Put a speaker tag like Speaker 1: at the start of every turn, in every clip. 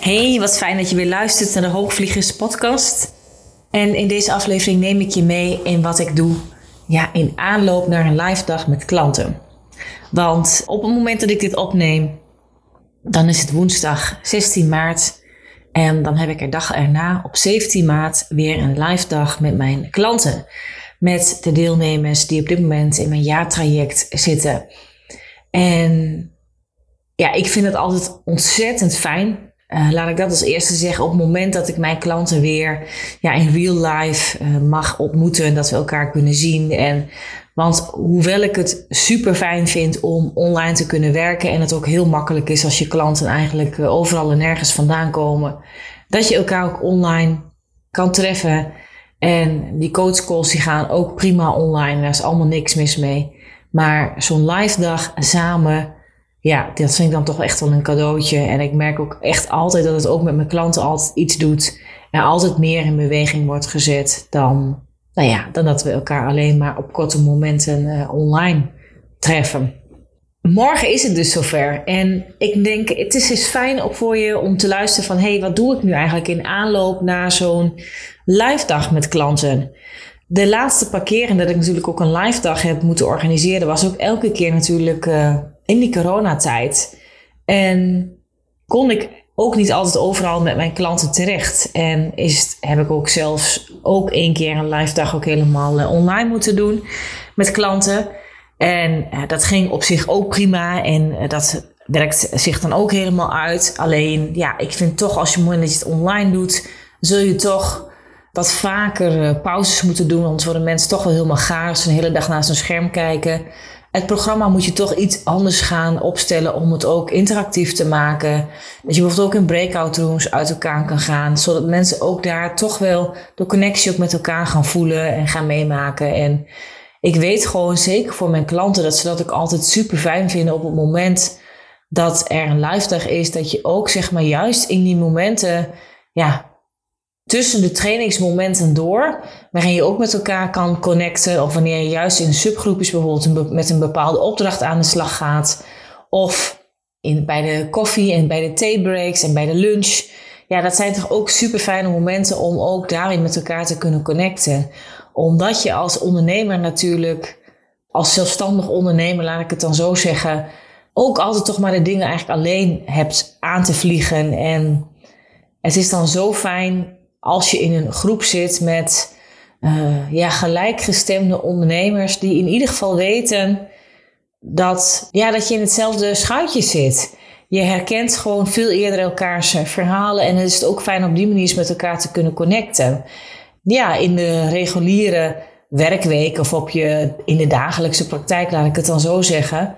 Speaker 1: Hey, wat fijn dat je weer luistert naar de Hoogvliegers podcast. En in deze aflevering neem ik je mee in wat ik doe ja, in aanloop naar een live dag met klanten. Want op het moment dat ik dit opneem, dan is het woensdag 16 maart. En dan heb ik er dag erna op 17 maart weer een live dag met mijn klanten. Met de deelnemers die op dit moment in mijn jaartraject zitten. En ja, ik vind het altijd ontzettend fijn uh, laat ik dat als eerste zeggen. Op het moment dat ik mijn klanten weer ja, in real life uh, mag ontmoeten. En dat we elkaar kunnen zien. En, want hoewel ik het super fijn vind om online te kunnen werken. En het ook heel makkelijk is als je klanten eigenlijk uh, overal en nergens vandaan komen. Dat je elkaar ook online kan treffen. En die coachcalls die gaan ook prima online. Daar is allemaal niks mis mee. Maar zo'n live dag samen ja, dat vind ik dan toch echt wel een cadeautje. En ik merk ook echt altijd dat het ook met mijn klanten altijd iets doet. En altijd meer in beweging wordt gezet dan, nou ja, dan dat we elkaar alleen maar op korte momenten uh, online treffen. Morgen is het dus zover. En ik denk, het is eens fijn ook voor je om te luisteren van... hé, hey, wat doe ik nu eigenlijk in aanloop naar zo'n live dag met klanten? De laatste paar keren dat ik natuurlijk ook een live dag heb moeten organiseren... was ook elke keer natuurlijk... Uh, in die coronatijd. En kon ik ook niet altijd overal met mijn klanten terecht. En is, heb ik ook zelfs ook één keer een live dag ook helemaal eh, online moeten doen met klanten. En uh, dat ging op zich ook prima. En dat werkt zich dan ook helemaal uit. Alleen, ja, ik vind toch als je dat je het online doet, zul je toch wat vaker pauzes moeten doen. Anders worden mensen toch wel helemaal gaar als ze een hele dag naast een scherm kijken. Het programma moet je toch iets anders gaan opstellen om het ook interactief te maken. Dat je bijvoorbeeld ook in breakout rooms uit elkaar kan gaan. Zodat mensen ook daar toch wel de connectie ook met elkaar gaan voelen en gaan meemaken. En ik weet gewoon zeker voor mijn klanten dat ze dat ook altijd super fijn vinden op het moment dat er een live dag is. Dat je ook zeg maar juist in die momenten ja, tussen de trainingsmomenten door, waarin je ook met elkaar kan connecten, of wanneer je juist in subgroepjes bijvoorbeeld met een bepaalde opdracht aan de slag gaat, of in, bij de koffie en bij de theebreaks en bij de lunch. Ja, dat zijn toch ook super fijne momenten om ook daarin met elkaar te kunnen connecten. Omdat je als ondernemer natuurlijk, als zelfstandig ondernemer, laat ik het dan zo zeggen, ook altijd toch maar de dingen eigenlijk alleen hebt aan te vliegen. En het is dan zo fijn als je in een groep zit met uh, ja, gelijkgestemde ondernemers die in ieder geval weten dat, ja, dat je in hetzelfde schuitje zit. Je herkent gewoon veel eerder elkaars verhalen en het is ook fijn op die manier met elkaar te kunnen connecten. Ja, in de reguliere werkweek of op je, in de dagelijkse praktijk, laat ik het dan zo zeggen,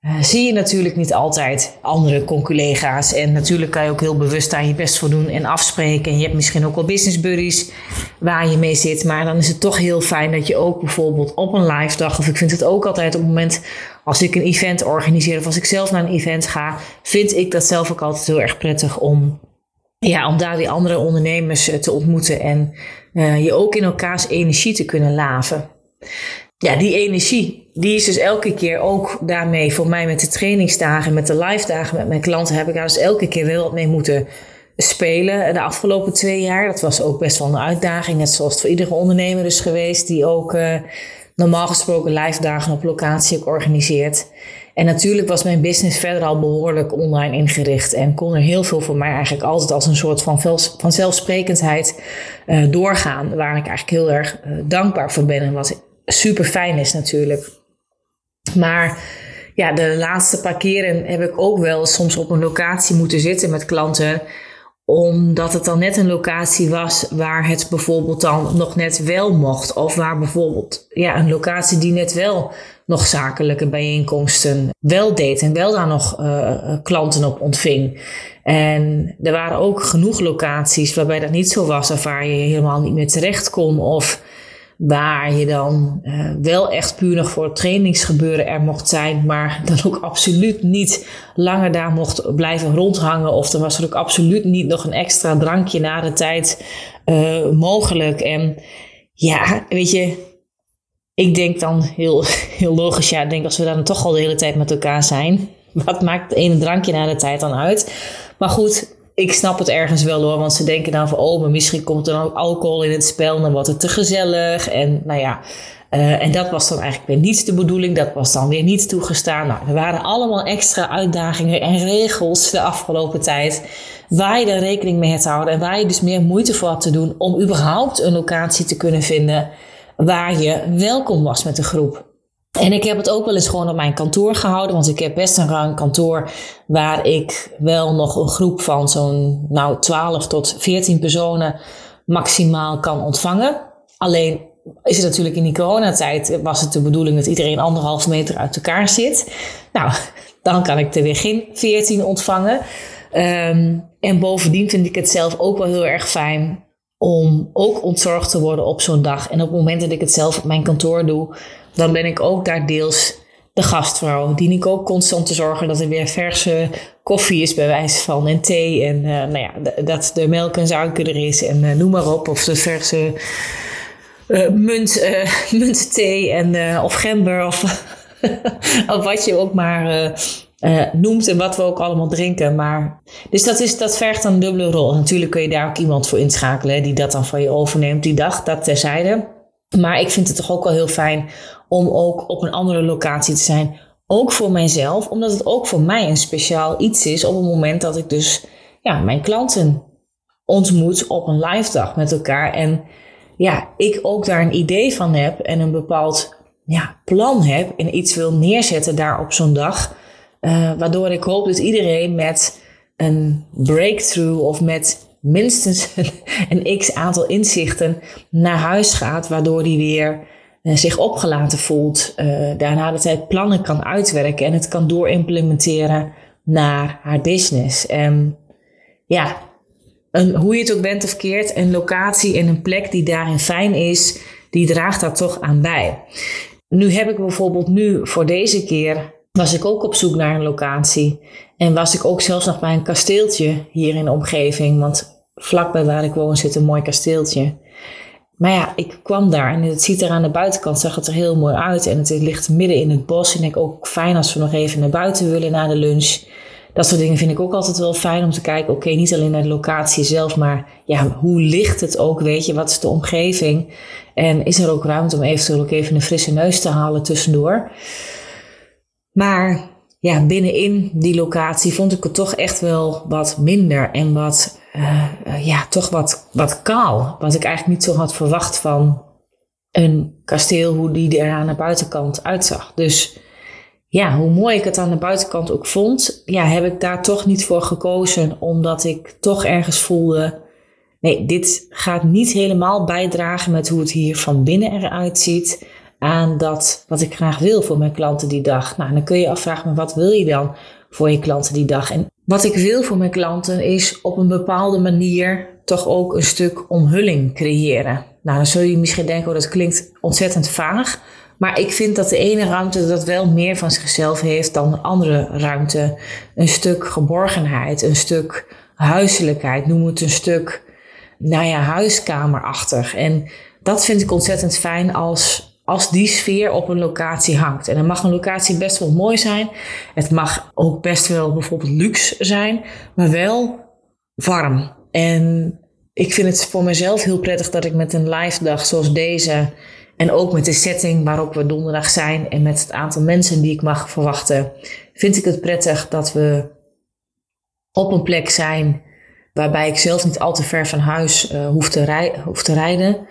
Speaker 1: uh, zie je natuurlijk niet altijd andere conculega's. En natuurlijk kan je ook heel bewust daar je best voor doen en afspreken. En je hebt misschien ook wel business buddies waar je mee zit. Maar dan is het toch heel fijn dat je ook bijvoorbeeld op een live dag... of ik vind het ook altijd op het moment als ik een event organiseer... of als ik zelf naar een event ga... vind ik dat zelf ook altijd heel erg prettig om... Ja, om daar die andere ondernemers eh, te ontmoeten en uh, je ook in elkaars energie te kunnen laven ja, die energie, die is dus elke keer ook daarmee voor mij met de trainingsdagen, met de live dagen met mijn klanten, heb ik daar dus elke keer wel wat mee moeten spelen. De afgelopen twee jaar, dat was ook best wel een uitdaging, net zoals het voor iedere ondernemer is geweest, die ook uh, normaal gesproken live dagen op locatie ook organiseert. En natuurlijk was mijn business verder al behoorlijk online ingericht en kon er heel veel voor mij eigenlijk altijd als een soort van vanzelfsprekendheid uh, doorgaan, waar ik eigenlijk heel erg uh, dankbaar voor ben en wat super fijn is natuurlijk. Maar ja, de laatste paar keren heb ik ook wel soms op een locatie moeten zitten met klanten. omdat het dan net een locatie was waar het bijvoorbeeld dan nog net wel mocht. Of waar bijvoorbeeld ja, een locatie die net wel nog zakelijke bijeenkomsten wel deed en wel daar nog uh, klanten op ontving. En er waren ook genoeg locaties waarbij dat niet zo was, of waar je helemaal niet meer terecht kon. Of waar je dan uh, wel echt puur nog voor trainingsgebeuren er mocht zijn, maar dan ook absoluut niet langer daar mocht blijven rondhangen. Of er was er ook absoluut niet nog een extra drankje na de tijd uh, mogelijk. En ja, weet je, ik denk dan heel, heel logisch, ja, ik denk als we dan toch al de hele tijd met elkaar zijn, wat maakt het ene drankje na de tijd dan uit? Maar goed, ik snap het ergens wel hoor, want ze denken dan van, oh, maar misschien komt er dan alcohol in het spel, dan wordt het te gezellig. En nou ja, uh, en dat was dan eigenlijk weer niet de bedoeling, dat was dan weer niet toegestaan. Nou, er waren allemaal extra uitdagingen en regels de afgelopen tijd waar je er rekening mee hebt te houden en waar je dus meer moeite voor had te doen om überhaupt een locatie te kunnen vinden waar je welkom was met de groep. En ik heb het ook wel eens gewoon op mijn kantoor gehouden, want ik heb best een ruim kantoor waar ik wel nog een groep van zo'n nou, 12 tot 14 personen maximaal kan ontvangen. Alleen is het natuurlijk in die coronatijd was het de bedoeling dat iedereen anderhalf meter uit elkaar zit. Nou, dan kan ik er weer geen 14 ontvangen. Um, en bovendien vind ik het zelf ook wel heel erg fijn om ook ontzorgd te worden op zo'n dag. En op het moment dat ik het zelf op mijn kantoor doe, dan ben ik ook daar deels de gastvrouw. Dien ik ook constant te zorgen dat er weer verse koffie is bij wijze van en thee. En uh, nou ja, dat de melk en suiker er is en uh, noem maar op. Of de verse uh, munt, muntthee en, of gember of, of wat je ook maar noemt en wat we ook allemaal drinken. Maar, dus dat, is, dat vergt een dubbele rol. Natuurlijk kun je daar ook iemand voor inschakelen die dat dan van je overneemt die dag, dat terzijde. Maar ik vind het toch ook wel heel fijn om ook op een andere locatie te zijn. Ook voor mijzelf, omdat het ook voor mij een speciaal iets is op het moment dat ik dus ja, mijn klanten ontmoet op een live dag met elkaar. En ja, ik ook daar een idee van heb en een bepaald ja, plan heb en iets wil neerzetten daar op zo'n dag. Uh, waardoor ik hoop dat iedereen met een breakthrough of met minstens een x aantal inzichten naar huis gaat, waardoor hij weer zich opgelaten voelt, uh, daarna de tijd plannen kan uitwerken en het kan doorimplementeren naar haar business. En ja, hoe je het ook bent of keert, een locatie en een plek die daarin fijn is, die draagt daar toch aan bij. Nu heb ik bijvoorbeeld nu voor deze keer was ik ook op zoek naar een locatie. En was ik ook zelfs nog bij een kasteeltje hier in de omgeving. Want vlakbij waar ik woon zit een mooi kasteeltje. Maar ja, ik kwam daar en het ziet er aan de buitenkant, zag het er heel mooi uit. En het ligt midden in het bos. En ik ook fijn als we nog even naar buiten willen na de lunch. Dat soort dingen vind ik ook altijd wel fijn om te kijken. Oké, niet alleen naar de locatie zelf, maar ja, hoe ligt het ook? Weet je, wat is de omgeving? En is er ook ruimte om eventueel ook even een frisse neus te halen tussendoor? Maar ja, binnenin die locatie vond ik het toch echt wel wat minder en wat, uh, ja, toch wat, wat kaal. Wat ik eigenlijk niet zo had verwacht van een kasteel, hoe die er aan de buitenkant uitzag. Dus ja, hoe mooi ik het aan de buitenkant ook vond, ja, heb ik daar toch niet voor gekozen, omdat ik toch ergens voelde, nee, dit gaat niet helemaal bijdragen met hoe het hier van binnen eruit ziet aan dat wat ik graag wil voor mijn klanten die dag. Nou, dan kun je afvragen, wat wil je dan voor je klanten die dag? En wat ik wil voor mijn klanten is op een bepaalde manier toch ook een stuk omhulling creëren. Nou, dan zul je misschien denken, oh, dat klinkt ontzettend vaag. Maar ik vind dat de ene ruimte dat wel meer van zichzelf heeft dan de andere ruimte. Een stuk geborgenheid, een stuk huiselijkheid, noem het een stuk, nou ja, huiskamerachtig. En dat vind ik ontzettend fijn als als die sfeer op een locatie hangt. En dan mag een locatie best wel mooi zijn. Het mag ook best wel bijvoorbeeld luxe zijn, maar wel warm. En ik vind het voor mezelf heel prettig dat ik met een live dag zoals deze en ook met de setting waarop we donderdag zijn en met het aantal mensen die ik mag verwachten, vind ik het prettig dat we op een plek zijn waarbij ik zelf niet al te ver van huis uh, hoef, te hoef te rijden.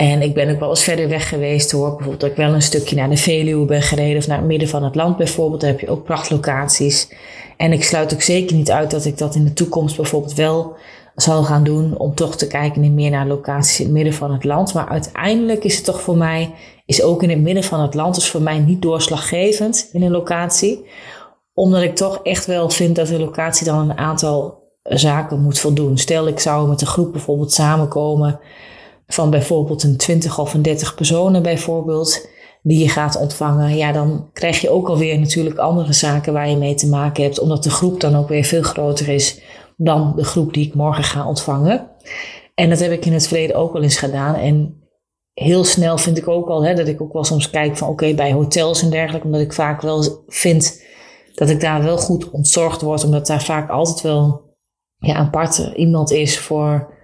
Speaker 1: En ik ben ook wel eens verder weg geweest hoor. Bijvoorbeeld dat ik wel een stukje naar de Veluwe ben gereden of naar het midden van het land bijvoorbeeld. Daar heb je ook prachtlocaties. En ik sluit ook zeker niet uit dat ik dat in de toekomst bijvoorbeeld wel zal gaan doen. Om toch te kijken meer naar locaties in het midden van het land. Maar uiteindelijk is het toch voor mij, is ook in het midden van het land, is voor mij niet doorslaggevend in een locatie. Omdat ik toch echt wel vind dat de locatie dan een aantal zaken moet voldoen. Stel ik zou met een groep bijvoorbeeld samenkomen van bijvoorbeeld een 20 of een 30 personen bijvoorbeeld, die je gaat ontvangen, ja, dan krijg je ook alweer natuurlijk andere zaken waar je mee te maken hebt, omdat de groep dan ook weer veel groter is dan de groep die ik morgen ga ontvangen. En dat heb ik in het verleden ook wel eens gedaan. En heel snel vind ik ook al hè, dat ik ook wel soms kijk van oké, bij hotels en dergelijke, omdat ik vaak wel vind dat ik daar wel goed ontzorgd word, omdat daar vaak altijd wel ja, apart iemand is voor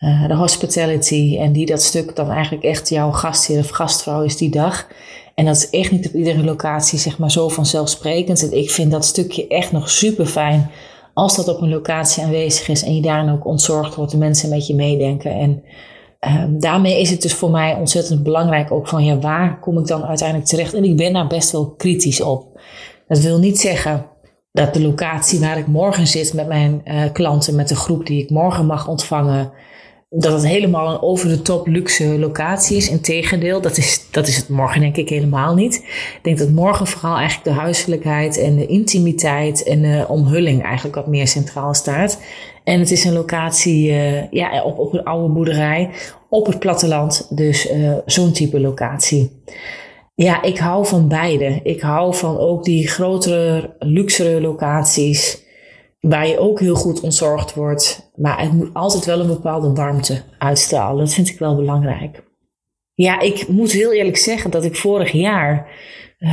Speaker 1: uh, de hospitality en die dat stuk dan eigenlijk echt jouw gastheer of gastvrouw is die dag. En dat is echt niet op iedere locatie zeg maar zo vanzelfsprekend. En ik vind dat stukje echt nog super fijn als dat op een locatie aanwezig is en je daarin ook ontzorgd wordt, de mensen met je meedenken. En um, daarmee is het dus voor mij ontzettend belangrijk ook van ja, waar kom ik dan uiteindelijk terecht? En ik ben daar best wel kritisch op. Dat wil niet zeggen dat de locatie waar ik morgen zit met mijn uh, klanten, met de groep die ik morgen mag ontvangen, dat het helemaal een over de top luxe locatie is. Integendeel, dat is, dat is het morgen denk ik helemaal niet. Ik denk dat morgen vooral eigenlijk de huiselijkheid en de intimiteit en de omhulling eigenlijk wat meer centraal staat. En het is een locatie uh, ja, op, op een oude boerderij op het platteland, dus uh, zo'n type locatie. Ja, ik hou van beide. Ik hou van ook die grotere, luxere locaties waar je ook heel goed ontzorgd wordt. Maar het moet altijd wel een bepaalde warmte uitstralen. Dat vind ik wel belangrijk. Ja, ik moet heel eerlijk zeggen dat ik vorig jaar uh,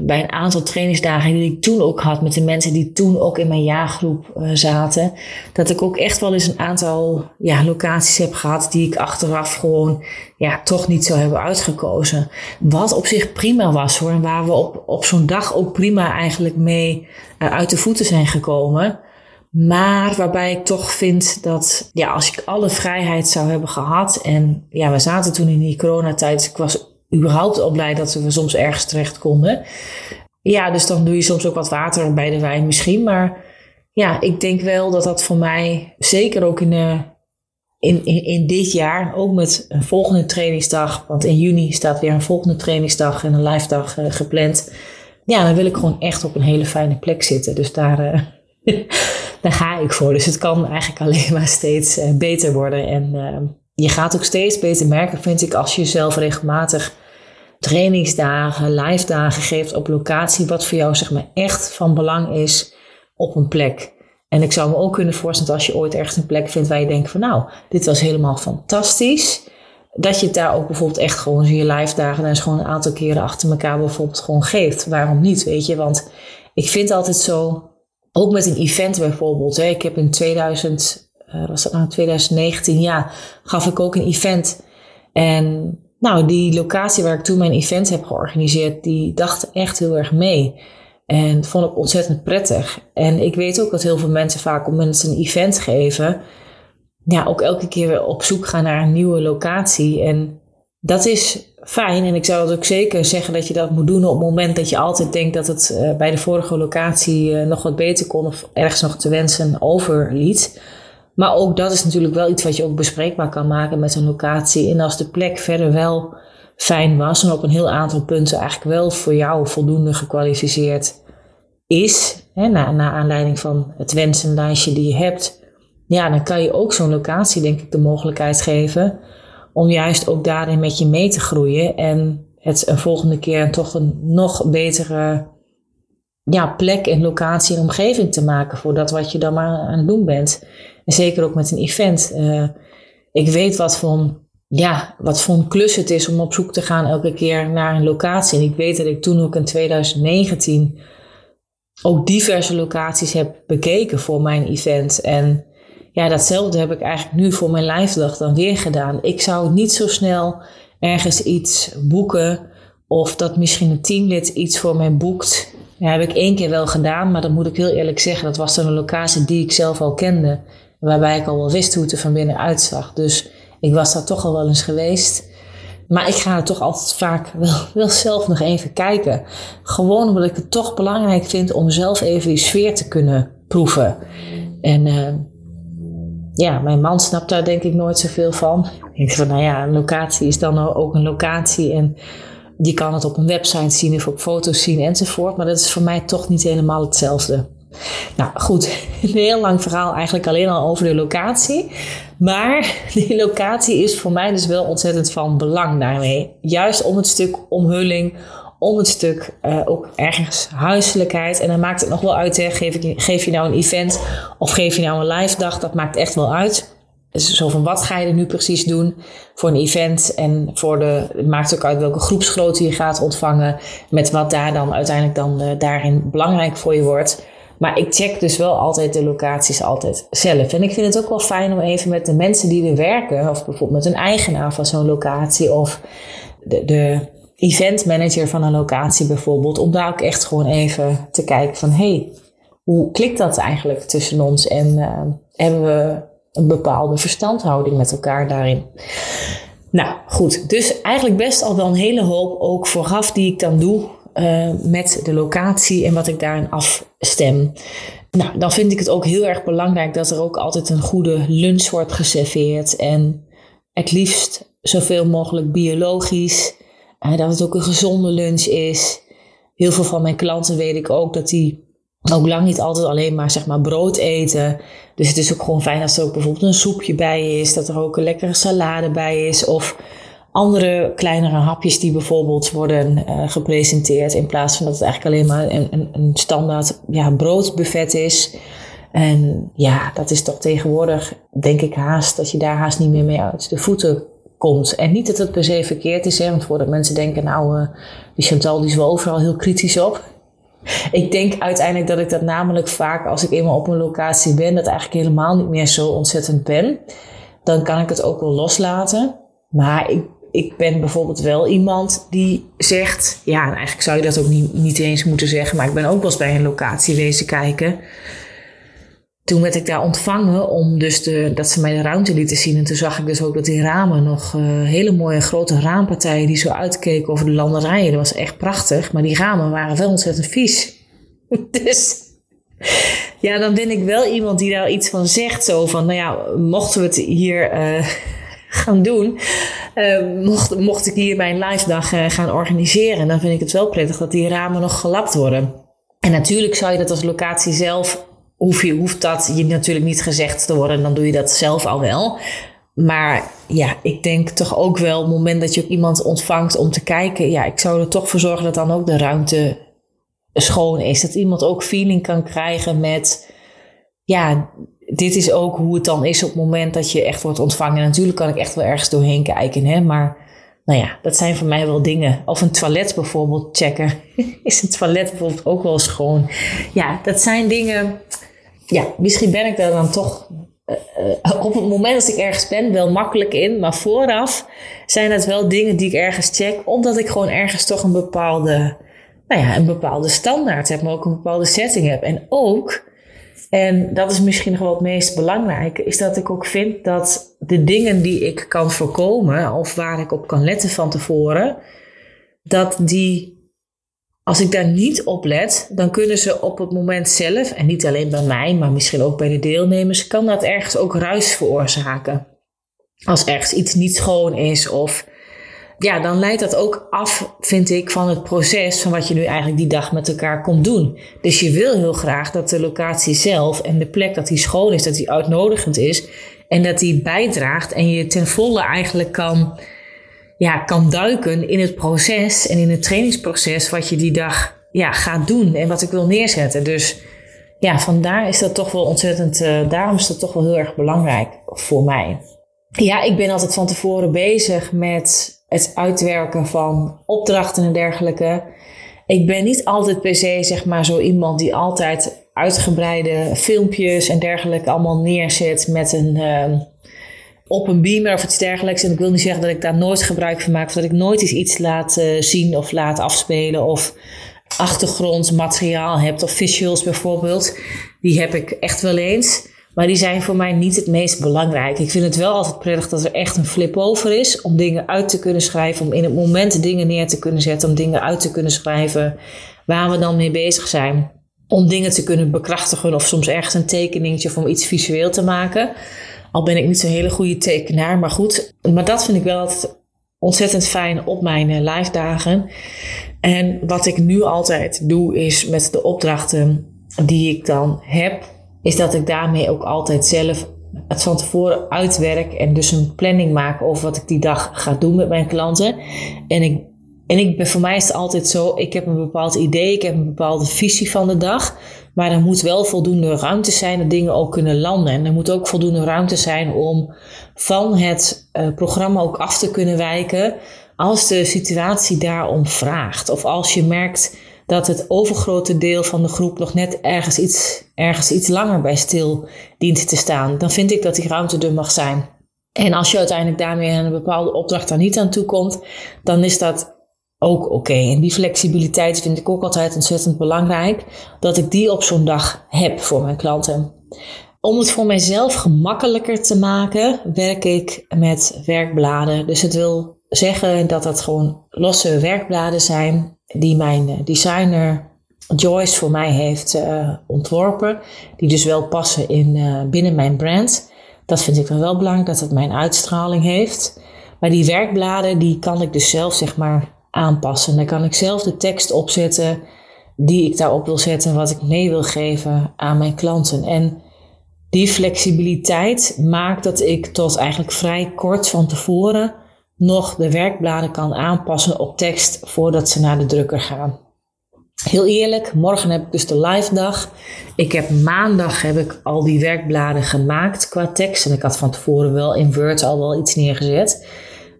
Speaker 1: bij een aantal trainingsdagen die ik toen ook had met de mensen die toen ook in mijn jaargroep uh, zaten, dat ik ook echt wel eens een aantal ja, locaties heb gehad die ik achteraf gewoon ja, toch niet zou hebben uitgekozen. Wat op zich prima was hoor, en waar we op, op zo'n dag ook prima eigenlijk mee uh, uit de voeten zijn gekomen. Maar waarbij ik toch vind dat ja, als ik alle vrijheid zou hebben gehad. En ja, we zaten toen in die coronatijd. Ik was überhaupt al blij dat we soms ergens terecht konden. Ja, dus dan doe je soms ook wat water bij de wijn misschien. Maar ja, ik denk wel dat dat voor mij, zeker ook in, in, in, in dit jaar, ook met een volgende trainingsdag. Want in juni staat weer een volgende trainingsdag en een live dag uh, gepland. Ja, dan wil ik gewoon echt op een hele fijne plek zitten. Dus daar. Uh, daar ga ik voor. Dus het kan eigenlijk alleen maar steeds uh, beter worden. En uh, je gaat ook steeds beter merken, vind ik, als je jezelf regelmatig trainingsdagen, live dagen geeft op locatie, wat voor jou zeg maar echt van belang is op een plek. En ik zou me ook kunnen voorstellen dat als je ooit ergens een plek vindt waar je denkt van nou, dit was helemaal fantastisch. Dat je het daar ook bijvoorbeeld echt gewoon in je live dagen, daar gewoon een aantal keren achter elkaar bijvoorbeeld gewoon geeft. Waarom niet, weet je? Want ik vind altijd zo, ook met een event bijvoorbeeld. Hè. Ik heb in 2000, uh, was dat nou 2019, ja, gaf ik ook een event. En nou, die locatie waar ik toen mijn event heb georganiseerd, die dacht echt heel erg mee. En dat vond ik ontzettend prettig. En ik weet ook dat heel veel mensen vaak op mensen een event geven, ja, ook elke keer weer op zoek gaan naar een nieuwe locatie. En dat is fijn. En ik zou dat ook zeker zeggen dat je dat moet doen op het moment dat je altijd denkt dat het uh, bij de vorige locatie uh, nog wat beter kon of ergens nog te wensen overliet. Maar ook dat is natuurlijk wel iets wat je ook bespreekbaar kan maken met een locatie. En als de plek verder wel fijn was en op een heel aantal punten eigenlijk wel voor jou voldoende gekwalificeerd is, hè, na, na aanleiding van het wensenlijstje die je hebt, ja, dan kan je ook zo'n locatie denk ik de mogelijkheid geven om juist ook daarin met je mee te groeien en het een volgende keer toch een nog betere ja, plek en locatie en omgeving te maken voor dat wat je dan maar aan het doen bent. En zeker ook met een event. Uh, ik weet wat voor, ja, wat voor een klus het is om op zoek te gaan elke keer naar een locatie. En ik weet dat ik toen ook in 2019 ook diverse locaties heb bekeken voor mijn event. En ja, datzelfde heb ik eigenlijk nu voor mijn live dag dan weer gedaan. Ik zou niet zo snel ergens iets boeken of dat misschien een teamlid iets voor mij boekt. Ja, heb ik één keer wel gedaan, maar dat moet ik heel eerlijk zeggen. Dat was dan een locatie die ik zelf al kende. Waarbij ik al wel wist hoe het er van binnen uitzag. Dus ik was daar toch al wel eens geweest. Maar ik ga er toch altijd vaak wel, wel zelf nog even kijken. Gewoon omdat ik het toch belangrijk vind om zelf even die sfeer te kunnen proeven. En uh, ja, mijn man snapt daar denk ik nooit zoveel van. Ik denk van, nou ja, een locatie is dan ook een locatie. En je kan het op een website zien of op foto's zien enzovoort. Maar dat is voor mij toch niet helemaal hetzelfde. Nou goed, een heel lang verhaal eigenlijk alleen al over de locatie. Maar die locatie is voor mij dus wel ontzettend van belang daarmee. Juist om het stuk omhulling, om het stuk uh, ook ergens huiselijkheid. En dan maakt het nog wel uit, hè, geef, ik, geef je nou een event of geef je nou een live dag, dat maakt echt wel uit. Dus zo van wat ga je er nu precies doen voor een event en voor de, het maakt ook uit welke groepsgrootte je gaat ontvangen, met wat daar dan uiteindelijk dan uh, daarin belangrijk voor je wordt. Maar ik check dus wel altijd de locaties altijd zelf. En ik vind het ook wel fijn om even met de mensen die er werken, of bijvoorbeeld met een eigenaar van zo'n locatie, of de, de event manager van een locatie bijvoorbeeld, om daar ook echt gewoon even te kijken van hey, hoe klikt dat eigenlijk tussen ons en uh, hebben we een bepaalde verstandhouding met elkaar daarin. Nou goed, dus eigenlijk best al wel een hele hoop ook vooraf die ik dan doe uh, met de locatie en wat ik daarin afstem. Nou, dan vind ik het ook heel erg belangrijk dat er ook altijd een goede lunch wordt geserveerd. En het liefst zoveel mogelijk biologisch. Dat het ook een gezonde lunch is. Heel veel van mijn klanten weet ik ook dat die ook lang niet altijd alleen maar, zeg maar brood eten. Dus het is ook gewoon fijn als er ook bijvoorbeeld een soepje bij is. Dat er ook een lekkere salade bij is. Of andere kleinere hapjes die bijvoorbeeld worden uh, gepresenteerd. In plaats van dat het eigenlijk alleen maar een, een, een standaard ja, broodbuffet is. En ja, dat is toch tegenwoordig, denk ik haast, dat je daar haast niet meer mee uit de voeten komt. En niet dat het per se verkeerd is, hè, want voordat mensen denken, nou, uh, die Chantal die is wel overal heel kritisch op. Ik denk uiteindelijk dat ik dat namelijk vaak, als ik eenmaal op een locatie ben, dat eigenlijk helemaal niet meer zo ontzettend ben. Dan kan ik het ook wel loslaten. Maar ik ik ben bijvoorbeeld wel iemand die zegt, ja, eigenlijk zou je dat ook niet, niet eens moeten zeggen, maar ik ben ook wel eens bij een locatie wezen kijken. Toen werd ik daar ontvangen om dus de, dat ze mij de ruimte lieten zien. En toen zag ik dus ook dat die ramen nog uh, hele mooie grote raampartijen die zo uitkeken over de landerijen. Dat was echt prachtig, maar die ramen waren wel ontzettend vies. dus ja, dan ben ik wel iemand die daar iets van zegt. Zo van, nou ja, mochten we het hier... Uh, gaan doen. Uh, mocht, mocht ik hier mijn live dag gaan organiseren, dan vind ik het wel prettig dat die ramen nog gelapt worden. En natuurlijk zou je dat als locatie zelf, hoef je, hoeft dat je natuurlijk niet gezegd te worden, dan doe je dat zelf al wel. Maar ja, ik denk toch ook wel, op het moment dat je ook iemand ontvangt om te kijken, ja, ik zou er toch voor zorgen dat dan ook de ruimte schoon is. Dat iemand ook feeling kan krijgen met, ja, dit is ook hoe het dan is op het moment dat je echt wordt ontvangen. natuurlijk kan ik echt wel ergens doorheen kijken, hè, maar nou ja, dat zijn voor mij wel dingen. Of een toilet bijvoorbeeld checken. is een toilet bijvoorbeeld ook wel schoon? Ja, dat zijn dingen. Ja, misschien ben ik daar dan toch uh, op het moment dat ik ergens ben wel makkelijk in. Maar vooraf zijn het wel dingen die ik ergens check. Omdat ik gewoon ergens toch een bepaalde, nou ja, een bepaalde standaard heb. Maar ook een bepaalde setting heb. En ook en dat is misschien nog wel het meest belangrijke, is dat ik ook vind dat de dingen die ik kan voorkomen of waar ik op kan letten van tevoren, dat die, als ik daar niet op let, dan kunnen ze op het moment zelf, en niet alleen bij mij, maar misschien ook bij de deelnemers, kan dat ergens ook ruis veroorzaken. Als ergens iets niet schoon is of ja, dan leidt dat ook af, vind ik, van het proces van wat je nu eigenlijk die dag met elkaar komt doen. Dus je wil heel graag dat de locatie zelf en de plek dat die schoon is, dat die uitnodigend is en dat die bijdraagt en je ten volle eigenlijk kan, ja, kan duiken in het proces en in het trainingsproces wat je die dag ja, gaat doen en wat ik wil neerzetten. Dus ja, vandaar is dat toch wel ontzettend, uh, daarom is dat toch wel heel erg belangrijk voor mij. Ja, ik ben altijd van tevoren bezig met het uitwerken van opdrachten en dergelijke. Ik ben niet altijd per se zeg maar zo iemand die altijd uitgebreide filmpjes en dergelijke allemaal neerzet met een uh, op een beamer of iets dergelijks. En ik wil niet zeggen dat ik daar nooit gebruik van maak, of dat ik nooit eens iets laat uh, zien of laat afspelen of achtergrondmateriaal heb of visuals bijvoorbeeld. Die heb ik echt wel eens. Maar die zijn voor mij niet het meest belangrijk. Ik vind het wel altijd prettig dat er echt een flip over is. Om dingen uit te kunnen schrijven. Om in het moment dingen neer te kunnen zetten. Om dingen uit te kunnen schrijven. Waar we dan mee bezig zijn. Om dingen te kunnen bekrachtigen. Of soms ergens een tekeningetje om iets visueel te maken. Al ben ik niet zo'n hele goede tekenaar. Maar goed. Maar dat vind ik wel altijd ontzettend fijn op mijn eh, live dagen. En wat ik nu altijd doe is met de opdrachten die ik dan heb, is dat ik daarmee ook altijd zelf het van tevoren uitwerk en dus een planning maak over wat ik die dag ga doen met mijn klanten. En ik, en ik ben, voor mij is het altijd zo, ik heb een bepaald idee, ik heb een bepaalde visie van de dag, maar er moet wel voldoende ruimte zijn dat dingen ook kunnen landen. En er moet ook voldoende ruimte zijn om van het uh, programma ook af te kunnen wijken als de situatie daarom vraagt. Of als je merkt dat het overgrote deel van de groep nog net ergens iets, ergens iets langer bij stil dient te staan, dan vind ik dat die ruimte er mag zijn. En als je uiteindelijk daarmee een bepaalde opdracht daar niet aan toe komt, dan is dat ook oké. En die flexibiliteit vind ik ook altijd ontzettend belangrijk, dat ik die op zo'n dag heb voor mijn klanten. Om het voor mijzelf gemakkelijker te maken, werk ik met werkbladen. Dus het wil zeggen dat dat gewoon losse werkbladen zijn die mijn eh, designer Joyce voor mij heeft uh, ontworpen. Die dus wel passen in, uh, binnen mijn brand. Dat vind ik dan wel belangrijk, dat het mijn uitstraling heeft. Maar die werkbladen, die kan ik dus zelf zeg maar aanpassen. Dan kan ik zelf de tekst opzetten die ik daarop wil zetten, wat ik mee wil geven aan mijn klanten. En die flexibiliteit maakt dat ik tot eigenlijk vrij kort van tevoren nog de werkbladen kan aanpassen op tekst voordat ze naar de drukker gaan. Heel eerlijk, morgen heb ik dus de live dag. Ik heb maandag heb ik al die werkbladen gemaakt qua tekst. En ik had van tevoren wel in Word al wel iets neergezet.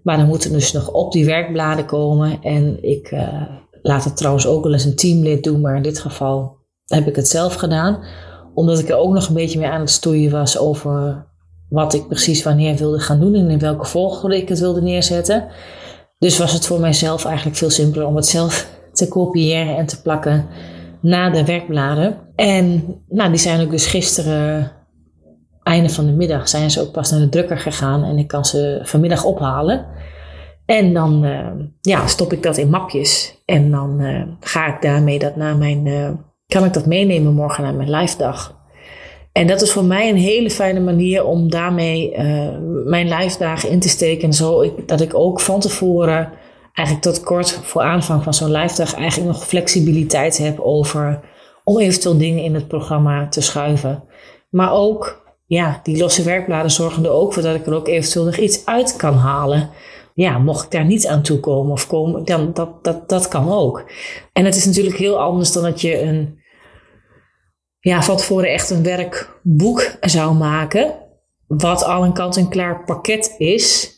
Speaker 1: Maar dan moet er dus nog op die werkbladen komen. En ik uh, laat het trouwens ook wel eens een teamlid doen. Maar in dit geval heb ik het zelf gedaan. Omdat ik er ook nog een beetje mee aan het stoeien was over wat ik precies wanneer wilde gaan doen en in welke volgorde ik het wilde neerzetten. Dus was het voor mijzelf eigenlijk veel simpeler om het zelf te kopiëren en te plakken na de werkbladen. En nou, die zijn ook dus gisteren, einde van de middag, zijn ze ook pas naar de drukker gegaan en ik kan ze vanmiddag ophalen. En dan uh, ja, stop ik dat in mapjes en dan uh, ga ik daarmee dat na mijn, uh, kan ik dat meenemen morgen naar mijn live dag. En dat is voor mij een hele fijne manier om daarmee mijn lijfdagen in te steken. Zo ik, dat ik ook van tevoren, eigenlijk tot kort voor aanvang van zo'n lijfdag, eigenlijk nog flexibiliteit heb over om eventueel dingen in het programma te schuiven. Maar ook, ja, die losse werkbladen zorgen er ook voor dat ik er ook eventueel nog iets uit kan halen. Ja, mocht ik daar niet aan toe komen of komen, dan dat, dat, dat kan ook. En het is natuurlijk heel anders dan dat je een ja, van tevoren echt een werkboek zou maken. Wat al een kant-en-klaar pakket is.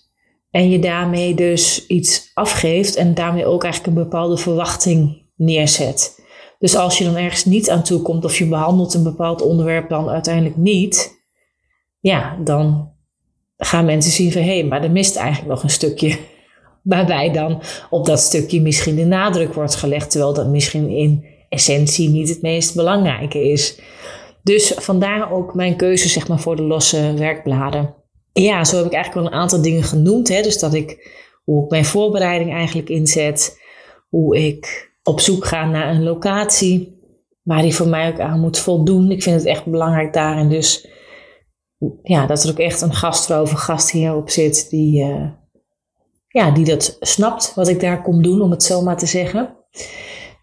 Speaker 1: En je daarmee dus iets afgeeft en daarmee ook eigenlijk een bepaalde verwachting neerzet. Dus als je dan ergens niet aan toe komt of je behandelt een bepaald onderwerp dan uiteindelijk niet, ja, dan gaan mensen zien van hé, hey, maar er mist eigenlijk nog een stukje. Waarbij dan op dat stukje misschien de nadruk wordt gelegd, terwijl dat misschien in essentie niet het meest belangrijke is. Dus vandaar ook mijn keuze zeg maar, voor de losse werkbladen. Ja, zo heb ik eigenlijk wel een aantal dingen genoemd. Hè? Dus dat ik, hoe ik mijn voorbereiding eigenlijk inzet. Hoe ik op zoek ga naar een locatie. Waar die voor mij ook aan moet voldoen. Ik vind het echt belangrijk daarin dus... Ja, dat er ook echt een gastvrouw of gast hierop zit die, uh, ja, die dat snapt wat ik daar kom doen, om het zo maar te zeggen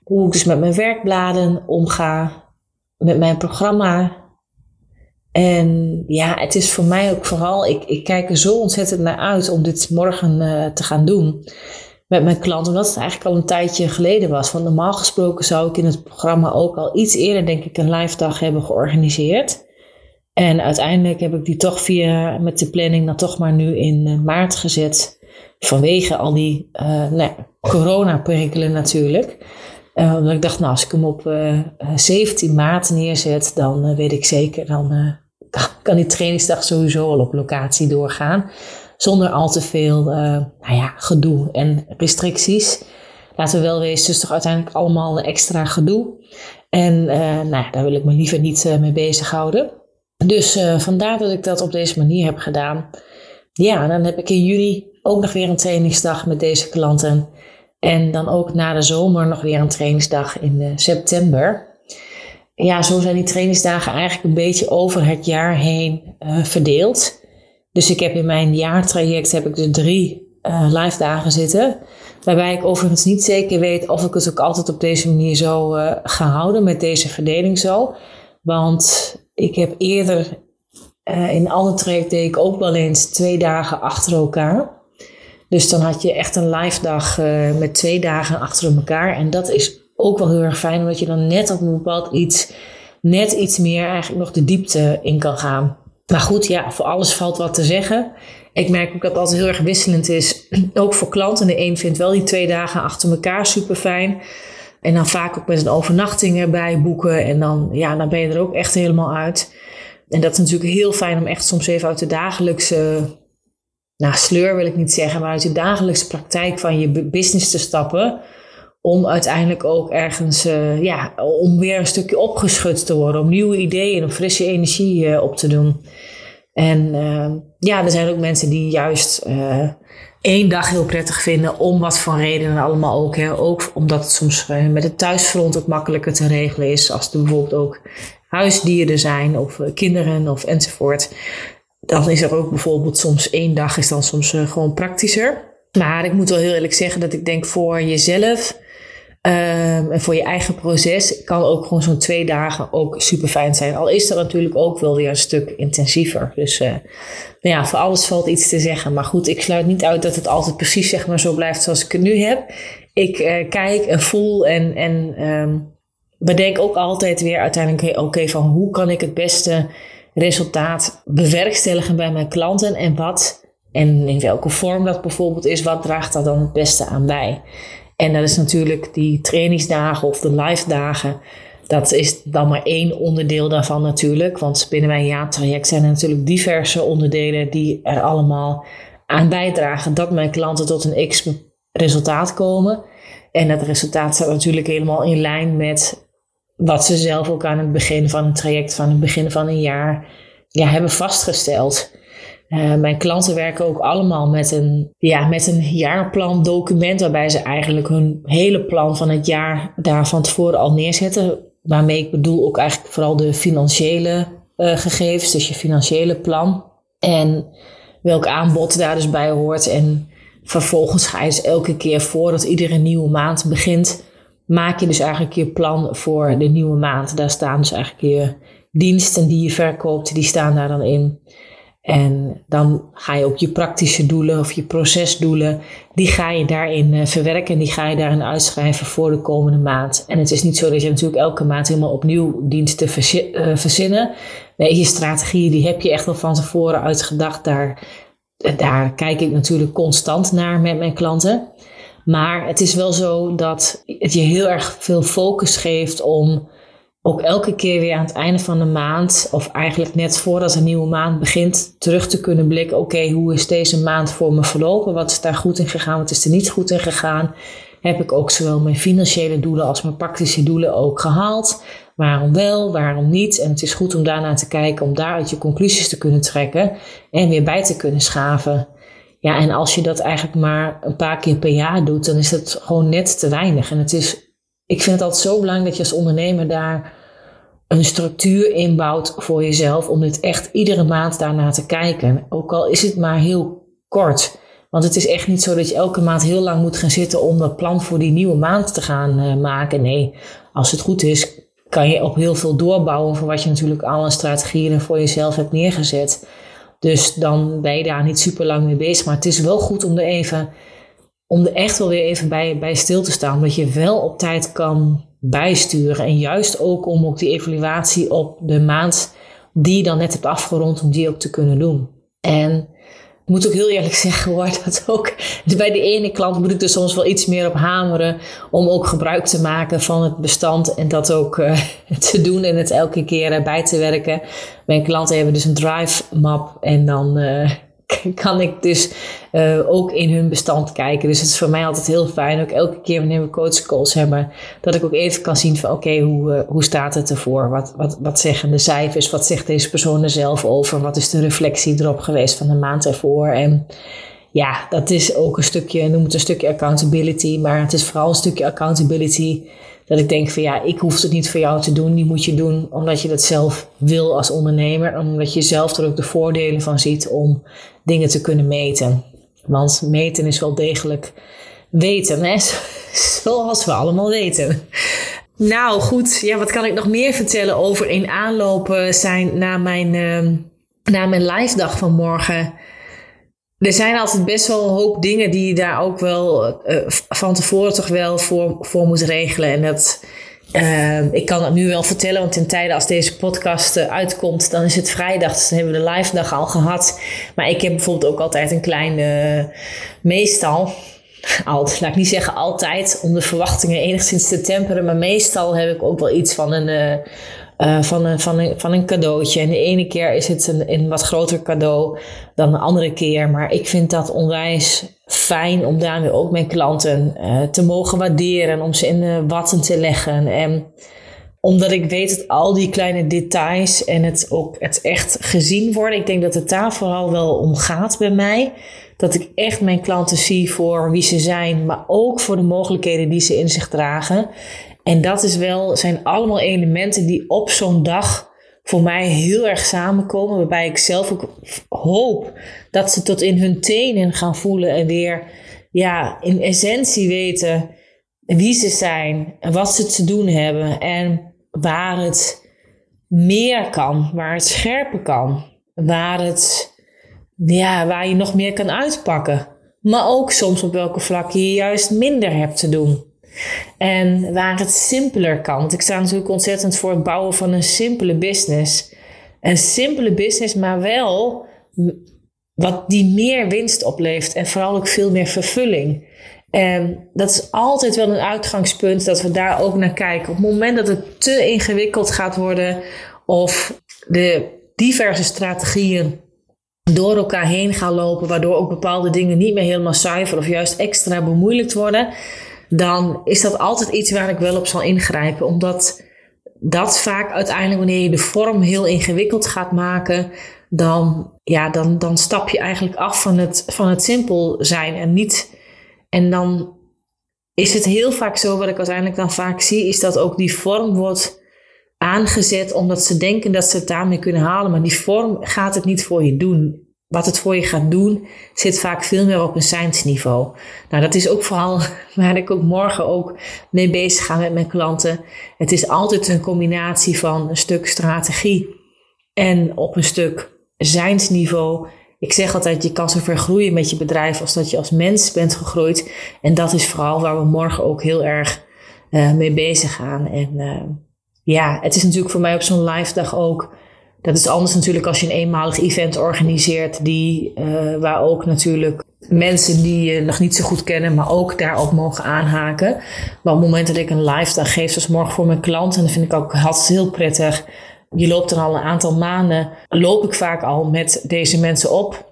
Speaker 1: hoe ik dus met mijn werkbladen omga, met mijn programma. En ja, het is voor mij ook vooral, ik, ik kijk er zo ontzettend naar uit om dit morgen uh, te gaan doen met mijn klanten, omdat het eigenlijk al een tijdje geleden was. Want normaal gesproken zou ik in het programma ook al iets eerder, denk ik, een live dag hebben georganiseerd. En uiteindelijk heb ik die toch via met de planning dan toch maar nu in uh, maart gezet. Vanwege al die uh, nou, corona-perikelen natuurlijk. Uh, omdat ik dacht, nou, als ik hem op uh, eh, 17 maart neerzet, dan weet ik zeker, dan kan die trainingsdag sowieso al op locatie doorgaan. Zonder al te veel nou ja, gedoe en restricties. Laten we wel wezen, dus toch uiteindelijk allemaal extra gedoe. En nou, daar wil ik me liever niet mee bezighouden. Dus uh, vandaar dat ik dat op deze manier heb gedaan. Ja, dan heb ik in juni ook nog weer een trainingsdag met deze klanten. En dan ook na de zomer nog weer een trainingsdag in uh, september. Ja, zo zijn die trainingsdagen eigenlijk een beetje over het jaar heen uh, verdeeld. Dus ik heb in mijn jaartraject heb ik dus drie live dagen zitten. Waarbij ik overigens niet zeker weet of ik het ook altijd op deze manier zo ga houden, met deze verdeling zo. Want ik heb eerder uh, in traject deed ik ook wel eens twee dagen achter elkaar. Dus dan had je echt een live dag met twee dagen achter elkaar. En dat is ook wel heel erg fijn, omdat je dan net op een bepaald iets, net iets meer eigenlijk nog de diepte in kan gaan. Maar goed, ja, voor alles valt wat te zeggen. Ik merk ook dat het altijd heel erg wisselend is. Ook voor klanten. De een vindt wel die twee dagen achter elkaar super fijn. En dan vaak ook met een overnachting erbij boeken. En dan, ja, dan ben je er ook echt helemaal uit. En dat is natuurlijk heel fijn om echt soms even uit de dagelijkse, nou sleur wil ik niet zeggen, maar uit de dagelijkse praktijk van je business te stappen. Om uiteindelijk ook ergens, uh, ja, om weer een stukje opgeschud te worden. Om nieuwe ideeën en frisse energie uh, op te doen. En uh, ja, er zijn ook mensen die juist één dag heel prettig vinden, om wat voor redenen allemaal ook. Hè. Ook omdat het soms uh, met het thuisfront ook makkelijker te regelen is, als er bijvoorbeeld ook huisdieren zijn of uh, kinderen of enzovoort. Dan is er ook bijvoorbeeld soms één dag is dan soms gewoon praktischer. Maar ik moet wel heel eerlijk zeggen dat ik denk voor jezelf Um, en voor je eigen proces kan ook gewoon zo'n twee dagen ook super fijn zijn. Al is dat natuurlijk ook wel weer een stuk intensiever. Dus uh, nou ja, voor alles valt iets te zeggen. Maar goed, ik sluit niet uit dat het altijd precies zeg maar zo blijft zoals ik het nu heb. Ik uh, kijk en voel en, en um, bedenk ook altijd weer uiteindelijk, oké, van hoe kan ik het beste resultaat bewerkstelligen bij mijn klanten en wat en in welke vorm dat bijvoorbeeld is, wat draagt daar dan het beste aan bij? En dat is natuurlijk die trainingsdagen of de live dagen. Dat is dan maar één onderdeel daarvan natuurlijk. Want binnen mijn jaartraject zijn er natuurlijk diverse onderdelen die er allemaal aan bijdragen dat mijn klanten tot een x resultaat komen. En dat resultaat staat natuurlijk helemaal in lijn met wat ze zelf ook aan het begin van een traject, van het begin van een jaar, ja, hebben vastgesteld. Uh, mijn klanten werken ook allemaal met een, ja, met een jaarplan document waarbij ze eigenlijk hun hele plan van het jaar daar van tevoren al neerzetten. Waarmee ik bedoel ook eigenlijk vooral de financiële uh, gegevens, dus je financiële plan. En welk aanbod daar dus bij hoort. En vervolgens ga je dus elke keer voordat iedere nieuwe maand begint, maak je dus eigenlijk je plan voor de nieuwe maand. Daar staan dus eigenlijk je diensten die je verkoopt, die staan daar dan in. En dan ga je ook je praktische doelen of je procesdoelen, die ga je daarin uh, verwerken en die ga je daarin uitschrijven voor de komende maand. En het is niet zo dat je natuurlijk elke maand helemaal opnieuw dient te uh, verzinnen. Nee, je strategieën die heb je echt al van tevoren uitgedacht. Daar, daar kijk ik natuurlijk constant naar met mijn klanten. Maar het is wel zo dat het je heel erg veel focus geeft om ook elke keer weer aan het einde van de maand, of eigenlijk net voordat een nieuwe maand begint, terug te kunnen blikken. Oké, hoe is deze maand voor me verlopen? Wat is daar goed in gegaan? Wat is er niet goed in gegaan? Heb ik ook zowel mijn financiële doelen als mijn praktische doelen ook gehaald? Waarom wel, waarom niet? En het is goed om daarna te kijken, om daaruit je conclusies te kunnen trekken en weer bij te kunnen schaven. Ja, en als je dat eigenlijk maar een paar keer per jaar doet, dan is het gewoon net te weinig. En het is, ik vind het altijd zo belangrijk dat je als ondernemer daar een structuur inbouwt voor jezelf om dit echt iedere maand daarna te kijken. Ook al is het maar heel kort. Want het is echt niet zo dat je elke maand heel lang moet gaan zitten om dat plan voor die nieuwe maand te gaan uh, maken. Nee, als het goed is, kan je op heel veel doorbouwen voor wat je natuurlijk alle strategieën voor jezelf hebt neergezet. Dus dan ben je daar niet super lang mee bezig. Maar het is wel goed om er even, om er echt wel weer even bij, bij stil te staan. Dat je wel op tijd kan bijsturen. En juist ook om ook die evaluatie op de maand die je dan net hebt afgerond, om die ook te kunnen doen. En ik moet ook heel eerlijk zeggen hoor, dat ook bij de ene klant moet ik er soms wel iets meer op hameren om ook gebruik te maken van het bestand en dat ook uh, te doen en het elke keer uh, bij te werken. Mijn klanten hebben dus een drive map en dan uh, kan ik dus uh, ook in hun bestand kijken. Dus het is voor mij altijd heel fijn, ook elke keer wanneer we coachcalls hebben, dat ik ook even kan zien van oké, hoe, uh, hoe staat het ervoor? Wat, wat, wat zeggen de cijfers? Wat zegt deze persoon er zelf over? Wat is de reflectie erop geweest van de maand ervoor? En ja, dat is ook een stukje, noem het een stukje accountability, maar het is vooral een stukje accountability dat ik denk van ja, ik hoef het niet voor jou te doen. Die moet je doen omdat je dat zelf wil als ondernemer. Omdat je zelf er ook de voordelen van ziet om dingen te kunnen meten. Want meten is wel degelijk weten, hè? zoals we allemaal weten. Nou goed, ja, wat kan ik nog meer vertellen over in aanlopen zijn na mijn, uh, na mijn live dag van morgen? Er zijn altijd best wel een hoop dingen die je daar ook wel uh, van tevoren toch wel voor, voor moet regelen. En dat, uh, ik kan het nu wel vertellen, want in tijden als deze podcast uh, uitkomt, dan is het vrijdag. Dus dan hebben we de live dag al gehad. Maar ik heb bijvoorbeeld ook altijd een kleine, meestal, altijd, laat ik niet zeggen altijd, om de verwachtingen enigszins te temperen. Maar meestal heb ik ook wel iets van een uh, van, een, van, een, van een cadeautje. En de ene keer is het een, een wat groter cadeau dan de andere keer. Maar ik vind dat onwijs fijn om daarmee ook mijn klanten uh, te mogen waarderen. Om ze in de watten te leggen. En omdat ik weet dat al die kleine details en het ook het echt gezien worden. Ik denk dat het daar vooral wel om gaat bij mij. Dat ik echt mijn klanten zie voor wie ze zijn, maar ook voor de mogelijkheden die ze in zich dragen. En dat is wel, zijn allemaal elementen die op zo'n dag voor mij heel erg samenkomen. Waarbij ik zelf ook hoop dat ze tot in hun tenen gaan voelen en weer ja, in essentie weten wie ze zijn en wat ze te doen hebben en waar het meer kan, waar het scherper kan, waar, het, ja, waar je nog meer kan uitpakken. Maar ook soms op welke vlak je juist minder hebt te doen. En waar het simpeler kan. Ik sta natuurlijk ontzettend voor het bouwen van een simpele business. Een simpele business, maar wel wat die meer winst oplevert en vooral ook veel meer vervulling. En dat is altijd wel een uitgangspunt dat we daar ook naar kijken. Op het moment dat het te ingewikkeld gaat worden of de diverse strategieën door elkaar heen gaan lopen, waardoor ook bepaalde dingen niet meer helemaal zuiver of juist extra bemoeilijkt worden, dan is dat altijd iets waar ik wel op zal ingrijpen. Omdat dat vaak uiteindelijk, wanneer je de vorm heel ingewikkeld gaat maken, dan, ja, dan, dan stap je eigenlijk af van het, van het simpel zijn en niet. En dan is het heel vaak zo, wat ik uiteindelijk dan vaak zie, is dat ook die vorm wordt aangezet omdat ze denken dat ze het daarmee kunnen halen. Maar die vorm gaat het niet voor je doen wat het voor je gaat doen, zit vaak veel meer op een science niveau. Nou, dat is ook vooral waar ik ook morgen ook mee bezig ga met mijn klanten. Het is altijd een combinatie van een stuk strategie en op een stuk science niveau. Ik zeg altijd, je kan zo ver groeien met je bedrijf als dat je als mens bent gegroeid. En dat is vooral waar we morgen ook heel erg uh, mee bezig gaan. En uh, ja, het is natuurlijk voor mij op zo'n live dag ook dat is anders natuurlijk als je een eenmalig event organiseert, die, uh, waar ook natuurlijk mensen die je nog niet zo goed kennen, maar ook daarop mogen aanhaken. Maar op het moment dat ik een live dag geef, zoals morgen voor mijn klant, en dat vind ik ook altijd heel prettig. Je loopt er al een aantal maanden, loop ik vaak al met deze mensen op,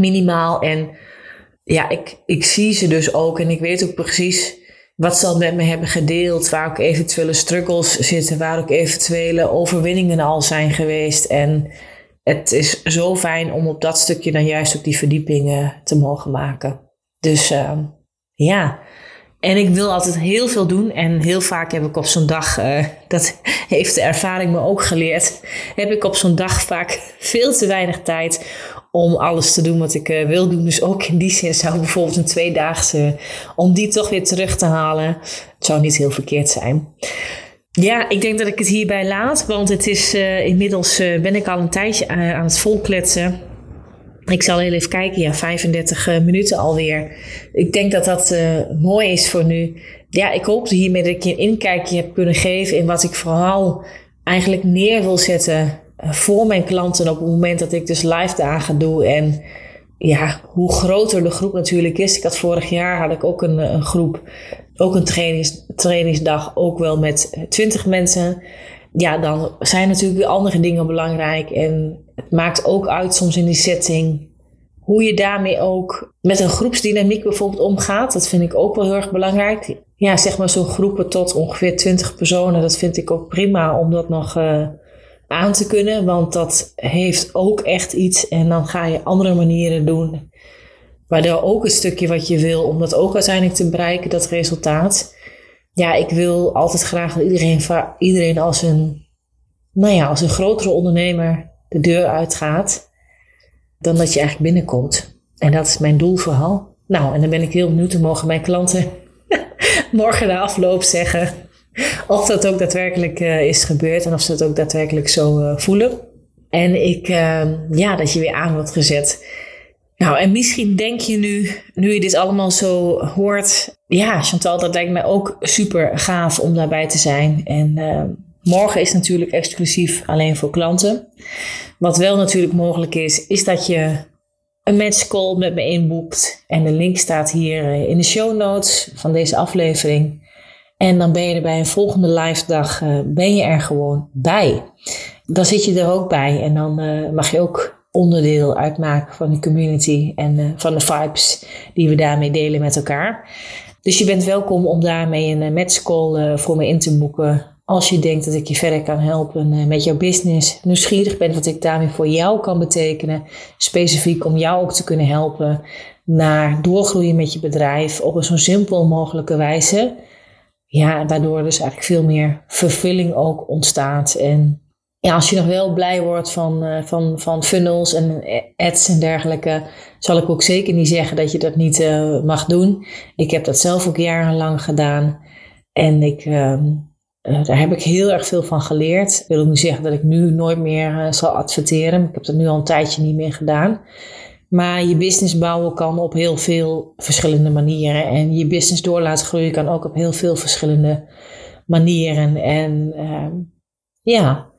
Speaker 1: minimaal. En ja, ik, ik zie ze dus ook en ik weet ook precies wat ze al met me hebben gedeeld, waar ook eventuele struggles zitten, waar ook eventuele overwinningen al zijn geweest. En het is zo fijn om op dat stukje dan juist ook die verdiepingen te mogen maken. Dus uh, ja. En ik wil altijd heel veel doen. En heel vaak heb ik op zo'n dag, uh, dat heeft de ervaring me ook geleerd, heb ik op zo'n dag vaak veel te weinig tijd om alles te doen wat ik uh, wil doen. Dus ook in die zin zou bijvoorbeeld een tweedaagse, om die toch weer terug te halen, het zou niet heel verkeerd zijn. Ja, ik denk dat ik het hierbij laat, want het is uh, inmiddels uh, ben ik al een tijdje aan het volkletsen. Ik zal heel even kijken, ja, 35 minuten alweer. Ik denk dat dat mooi is voor nu. Ja, ik hoop hiermee dat ik je een inkijkje heb kunnen geven in wat ik vooral eigenlijk neer wil zetten voor mijn klanten op het moment dat ik dus live dagen doe. En ja, hoe groter de groep natuurlijk is. Ik had vorig jaar had ik ook een, een groep, ook een trainings, trainingsdag, ook wel met twintig mensen. Ja, dan zijn natuurlijk weer andere dingen belangrijk. En het maakt ook uit soms in die setting hoe je daarmee ook met een groepsdynamiek bijvoorbeeld omgaat. Dat vind ik ook wel heel erg belangrijk. Ja, zeg maar zo'n groepen tot ongeveer 20 personen. Dat vind ik ook prima om dat nog uh, aan te kunnen. Want dat heeft ook echt iets. En dan ga je andere manieren doen. Waardoor ook een stukje wat je wil, om dat ook uiteindelijk te bereiken, dat resultaat. Ja, ik wil altijd graag dat iedereen, iedereen als, een, nou ja, als een grotere ondernemer de deur uitgaat. Dan dat je eigenlijk binnenkomt. En dat is mijn doel vooral. Nou, en dan ben ik heel benieuwd. te mogen mijn klanten morgen na afloop zeggen of dat ook daadwerkelijk uh, is gebeurd en of ze het ook daadwerkelijk zo uh, voelen. En ik, uh, ja, dat je weer aan wordt gezet. Nou, en misschien denk je nu, nu je dit allemaal zo hoort, ja, Chantal, dat lijkt mij ook super gaaf om daarbij te zijn. En morgen is natuurlijk exclusief alleen voor klanten. Wat wel natuurlijk mogelijk is, is dat je een matchcall met me inboekt. En de link staat hier in de show notes van deze aflevering. En dan ben je er bij een volgende live dag, uh, ben je er gewoon bij. Dan zit je er ook bij en dan uh, mag je ook onderdeel uitmaken van de community en uh, van de vibes die we daarmee delen met elkaar. Dus je bent welkom om daarmee een matchcall voor me in te boeken. Als je denkt dat ik je verder kan helpen met jouw business, nieuwsgierig bent wat ik daarmee voor jou kan betekenen, specifiek om jou ook te kunnen helpen naar doorgroeien met je bedrijf op een zo simpel mogelijke wijze ja, waardoor dus eigenlijk veel meer vervulling ook ontstaat. En ja, als je nog wel blij wordt van, uh, van, van funnels en ads en dergelijke, zal ik ook zeker niet zeggen dat je dat niet uh, mag doen. Ik heb dat zelf ook jarenlang gedaan. En ik, uh, daar heb ik heel erg veel van geleerd. Ik wil ook niet zeggen dat ik nu nooit meer zal adverteren. Ik heb dat nu al een tijdje niet meer gedaan. Maar je business bouwen kan op heel veel verschillende manieren. En je business door laten groeien kan ook op heel veel verschillende manieren. En uh, ja,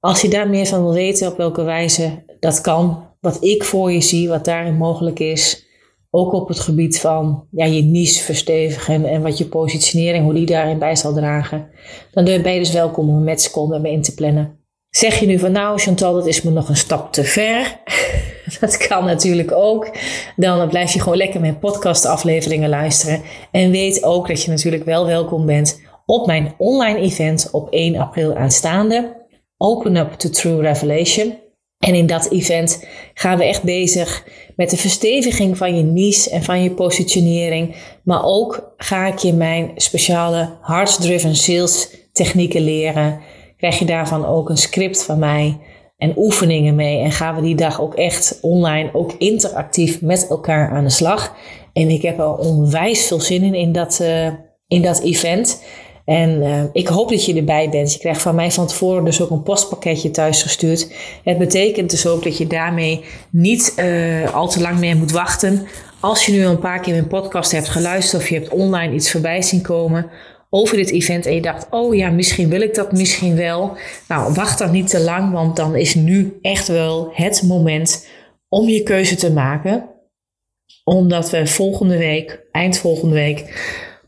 Speaker 1: als je daar meer van wil weten op welke wijze dat kan, wat ik voor je zie, wat daarin mogelijk is, ook op het gebied van ja, je niche verstevigen en wat je positionering, hoe die daarin bij zal dragen, dan ben je dus welkom om een matchcall met me in te plannen. Zeg je nu van nou Chantal, dat is me nog een stap te ver. Dat kan natuurlijk ook. Dan blijf je gewoon lekker mijn podcastafleveringen luisteren. En weet ook dat je natuurlijk wel welkom bent op mijn online event op 1 april aanstaande. Open Up to True Revelation. En in dat event gaan we echt bezig met de versteviging van je niche en van je positionering. Maar ook ga ik je mijn speciale Hearts-Driven Sales technieken leren. Krijg je daarvan ook een script van mij en oefeningen mee. En gaan we die dag ook echt online, ook interactief met elkaar aan de slag. En ik heb er onwijs veel zin in, in dat, uh, in dat event. En uh, ik hoop dat je erbij bent. Je krijgt van mij van tevoren dus ook een postpakketje thuis gestuurd. Het betekent dus ook dat je daarmee niet uh, al te lang meer moet wachten. Als je nu al een paar keer mijn podcast hebt geluisterd of je hebt online iets voorbij zien komen, over dit event en je dacht, oh ja, misschien wil ik dat misschien wel. Nou, wacht dan niet te lang, want dan is nu echt wel het moment om je keuze te maken. Omdat we volgende week, eind volgende week,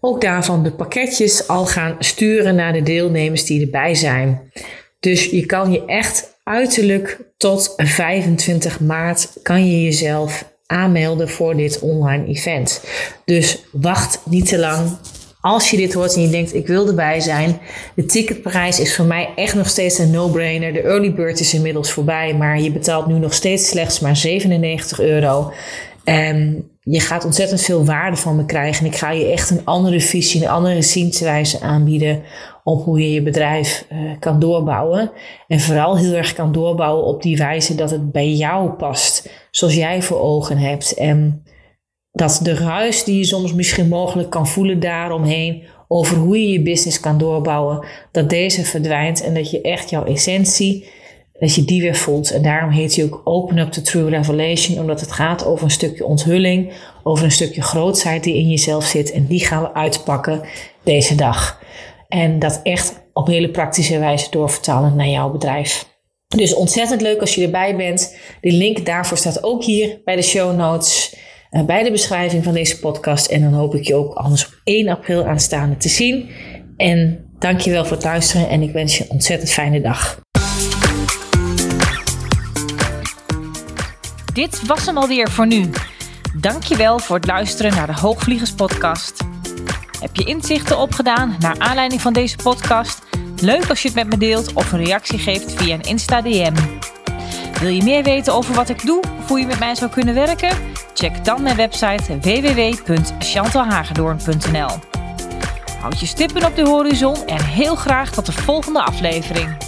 Speaker 1: ook daarvan de pakketjes al gaan sturen naar de deelnemers die erbij zijn. Dus je kan je echt uiterlijk tot 25 maart kan je jezelf aanmelden voor dit online event. Dus wacht niet te lang als je dit hoort en je denkt, ik wil erbij zijn. De ticketprijs is voor mij echt nog steeds een no-brainer. De early bird is inmiddels voorbij, maar je betaalt nu nog steeds slechts maar 97 euro. En je gaat ontzettend veel waarde van me krijgen. En ik ga je echt een andere visie, een andere zienswijze aanbieden op hoe je je bedrijf uh, kan doorbouwen. En vooral heel erg kan doorbouwen op die wijze dat het bij jou past, zoals jij voor ogen hebt. En dat de ruis die je soms misschien mogelijk kan voelen daaromheen, over hoe je je business kan doorbouwen, dat deze verdwijnt en dat je echt jouw essentie, dat je die weer voelt. En daarom heet hij ook Open Up to True Revelation, omdat het gaat over een stukje onthulling, over een stukje grootsheid die in jezelf zit. En die gaan we uitpakken deze dag. En dat echt op hele praktische wijze doorvertalen naar jouw bedrijf. Dus ontzettend leuk als je erbij bent. De link daarvoor staat ook hier bij de show notes. Eh, bij de beschrijving van deze podcast. En dan hoop ik je ook anders op 1 april aanstaande te zien. En dankjewel voor het luisteren en ik wens je een ontzettend fijne dag. dit was hem alweer voor nu. Dankjewel voor het luisteren naar de Hoogvliegers podcast. Heb je inzichten opgedaan naar aanleiding van deze podcast? Leuk als je het met me deelt of een reactie geeft via een Insta DM. Wil je meer weten over wat ik doe of hoe je met mij zou kunnen werken? Check dan mijn website www.chantalhagedoorn.nl Houd je stippen op de horizon en heel graag tot de volgende aflevering.